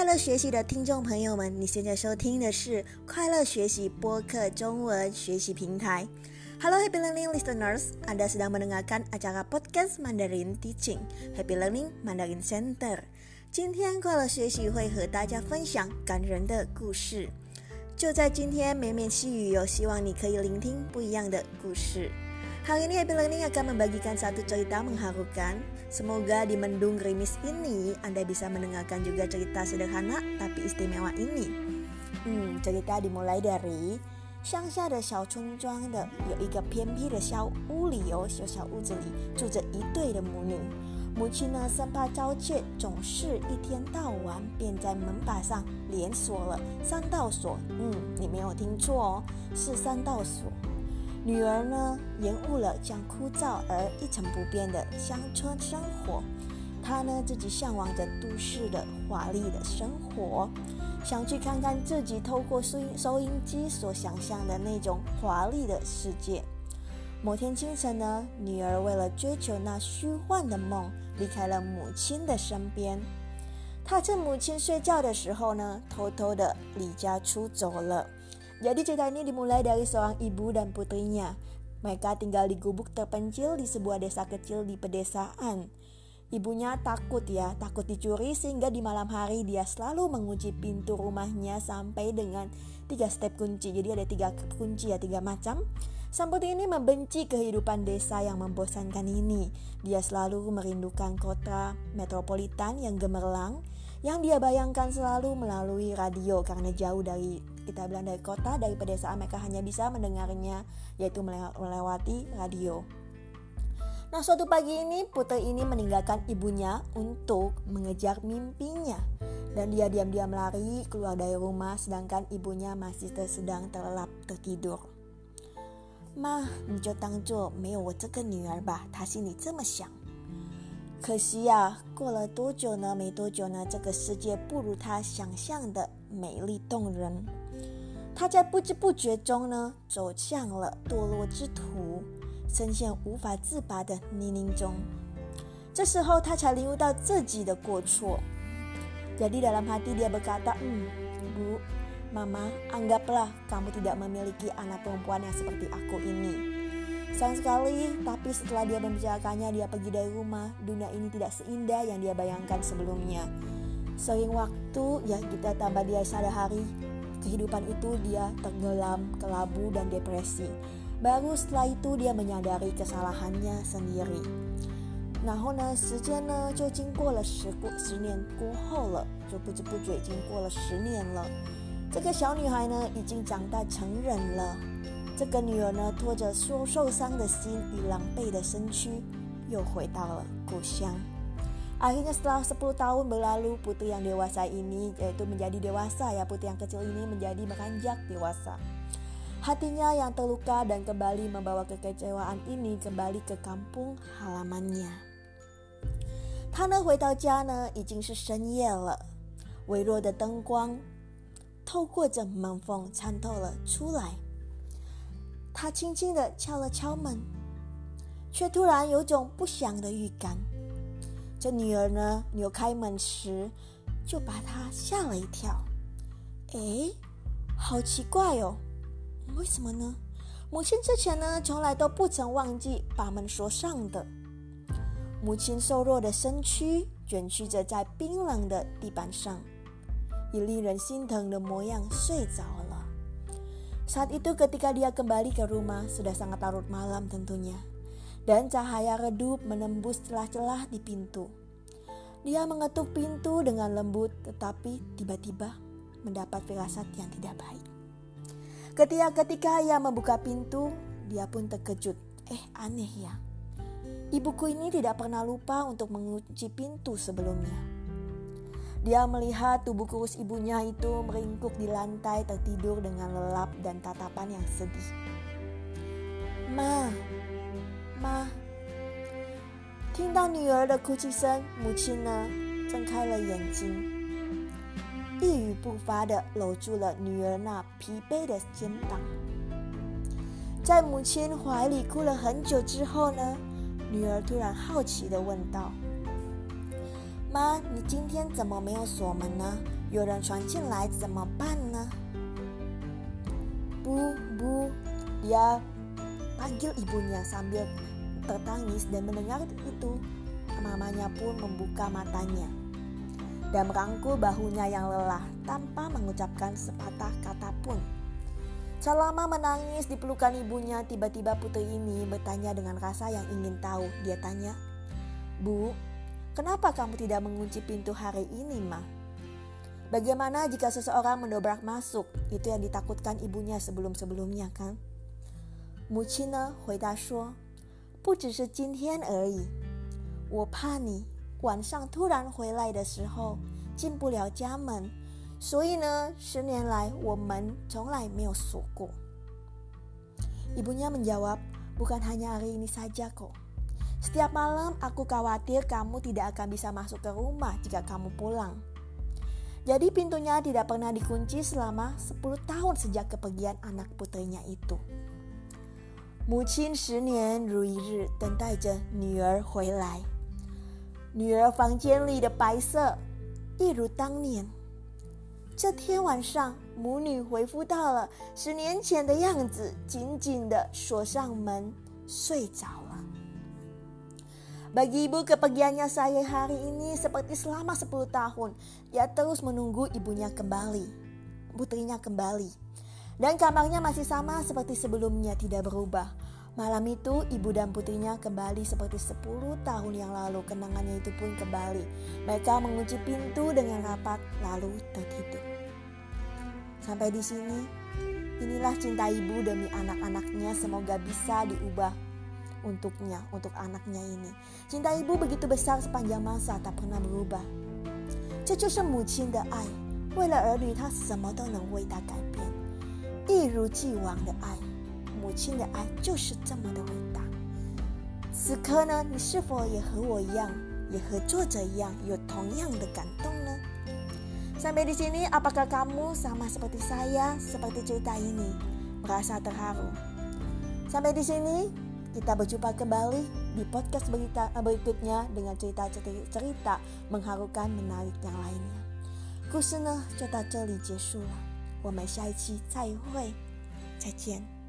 快乐学习的听众朋友们，你现在收听的是快乐学习播客中文学习平台。Hello Happy Learning listeners, Anda sedang mendengarkan acara podcast Mandarin Teaching Happy Learning Mandarin Center。今天快乐学习会和大家分享感人的故事。就在今天，绵绵细雨有希望你可以聆听不一样的故事。Hari ini Happy Learning akan membagikan satu cerita mengharukan. Semoga di mendung gerimis ini Anda bisa mendengarkan juga cerita sederhana tapi istimewa ini. Hmm, cerita dimulai dari 乡下的小村庄的有一个偏僻的小屋里哦，小小屋子里住着一对的母女。母亲呢，生怕遭窃，总是一天到晚便在门把上连锁了三道锁。嗯，你没有听错哦，是三道锁。 女儿呢，延误了将枯燥而一成不变的乡村生活。她呢，自己向往着都市的华丽的生活，想去看看自己透过收音收音机所想象的那种华丽的世界。某天清晨呢，女儿为了追求那虚幻的梦，离开了母亲的身边。她趁母亲睡觉的时候呢，偷偷的离家出走了。Jadi cerita ini dimulai dari seorang ibu dan putrinya. Mereka tinggal di gubuk terpencil di sebuah desa kecil di pedesaan. Ibunya takut ya, takut dicuri sehingga di malam hari dia selalu mengunci pintu rumahnya sampai dengan tiga step kunci. Jadi ada tiga kunci ya, tiga macam. Sang ini membenci kehidupan desa yang membosankan ini. Dia selalu merindukan kota metropolitan yang gemerlang, yang dia bayangkan selalu melalui radio karena jauh dari kita bilang dari kota dari pedesaan mereka hanya bisa mendengarnya yaitu melewati radio. Nah suatu pagi ini putri ini meninggalkan ibunya untuk mengejar mimpinya dan dia diam-diam lari keluar dari rumah sedangkan ibunya masih sedang terlelap tertidur. 妈，你就当做没有我这个女儿吧。她心里这么想。可惜呀，过了多久呢？没多久呢，这个世界不如她想象的美丽动人。 他在不知不觉中呢，走向了堕落之途，深陷无法自拔的泥泞中。这时候，他才领悟到自己的过错。Jadi dalam hati dia berkata, "Hmm, bu, mama, anggaplah kamu tidak memiliki anak perempuan yang seperti aku ini." Sayang sekali, tapi setelah dia membicarakannya, dia pergi dari rumah. Dunia ini tidak seindah yang dia bayangkan sebelumnya. Sering waktu, ya kita tambah dia sadari kehidupan itu dia tenggelam, kelabu, dan depresi. Baru setelah itu dia menyadari kesalahannya sendiri。然后呢，时间呢就经过了十过十年过后了，就不知不觉已经过了十年了。这个小女孩呢已经长大成人了。这个女儿呢拖着受受伤的心与狼狈的身躯，又回到了故乡。 Akhirnya setelah 10 tahun berlalu putri yang dewasa ini yaitu menjadi dewasa ya putri yang kecil ini menjadi beranjak dewasa. Hatinya yang terluka dan kembali membawa kekecewaan ini kembali ke kampung halamannya. 他呢回到家呢已经是深夜了，微弱的灯光透过着门缝参透了出来。他轻轻地敲了敲门，却突然有种不祥的预感。 这女儿呢，扭开门时，就把她吓了一跳。哎，好奇怪哦，为什么呢？母亲之前呢，从来都不曾忘记把门锁上的。母亲瘦弱的身躯卷曲着在冰冷的地板上，以令人心疼的模样睡着了。Saat itu ketika dia kembali ke rumah, sudah sangat larut malam tentunya. Dan cahaya redup menembus celah-celah di pintu. Dia mengetuk pintu dengan lembut, tetapi tiba-tiba mendapat firasat yang tidak baik. Ketika ketika ia membuka pintu, dia pun terkejut. Eh, aneh ya. Ibuku ini tidak pernah lupa untuk mengunci pintu sebelumnya. Dia melihat tubuh kurus ibunya itu meringkuk di lantai tertidur dengan lelap dan tatapan yang sedih. Ma, 妈，听到女儿的哭泣声，母亲呢睁开了眼睛，一语不发的搂住了女儿那疲惫的肩膀。在母亲怀里哭了很久之后呢，女儿突然好奇的问道：“妈，你今天怎么没有锁门呢？有人闯进来怎么办呢？Bu, bu, dia panggil ibunya sambil tertangis dan mendengar itu mamanya pun membuka matanya dan merangkul bahunya yang lelah tanpa mengucapkan sepatah kata pun. Selama menangis di pelukan ibunya, tiba-tiba putri ini bertanya dengan rasa yang ingin tahu. Dia tanya, Bu, kenapa kamu tidak mengunci pintu hari ini, Ma? Bagaimana jika seseorang mendobrak masuk? Itu yang ditakutkan ibunya sebelum-sebelumnya kan? 母亲呢回答说：“ 不只是今天而已，我怕你晚上突然回来的时候进不了家门，所以呢，十年来我门从来没有锁过。Ibunya menjawab, bukan hanya hari ini saja kok. Setiap malam aku khawatir kamu tidak akan bisa masuk ke rumah jika kamu pulang. Jadi pintunya tidak pernah dikunci selama 10 tahun sejak kepergian anak putrinya itu. 母亲十年如一日等待着女儿回来。女儿房间里的白色一如当年。这天晚上，母女恢复到了十年前的样子，紧紧的锁上门，睡着了。Bagi ibu kepergiannya saya hari ini seperti selama 10 tahun. ia terus menunggu ibunya kembali, putrinya kembali. Dan kamarnya masih sama seperti sebelumnya tidak berubah. Malam itu ibu dan putrinya kembali seperti 10 tahun yang lalu. Kenangannya itu pun kembali. Mereka mengunci pintu dengan rapat lalu tertidur. Sampai di sini, inilah cinta ibu demi anak-anaknya semoga bisa diubah untuknya, untuk anaknya ini. Cinta ibu begitu besar sepanjang masa tak pernah berubah. 这就是母亲的爱，为了儿女，她什么都能为他改变。 一如既往的爱，母亲的爱就是这么的伟大。此刻呢，你是否也和我一样，也和作者一样，有同样的感动呢？Sampai di sini, apakah kamu sama seperti saya, seperti cerita ini, merasa terharu? Sampai di sini, kita berjumpa kembali di podcast berita berikutnya dengan cerita-cerita mengharukan menarik yang lainnya. 故事呢就到这里结束了。 我们下一期再会，再见。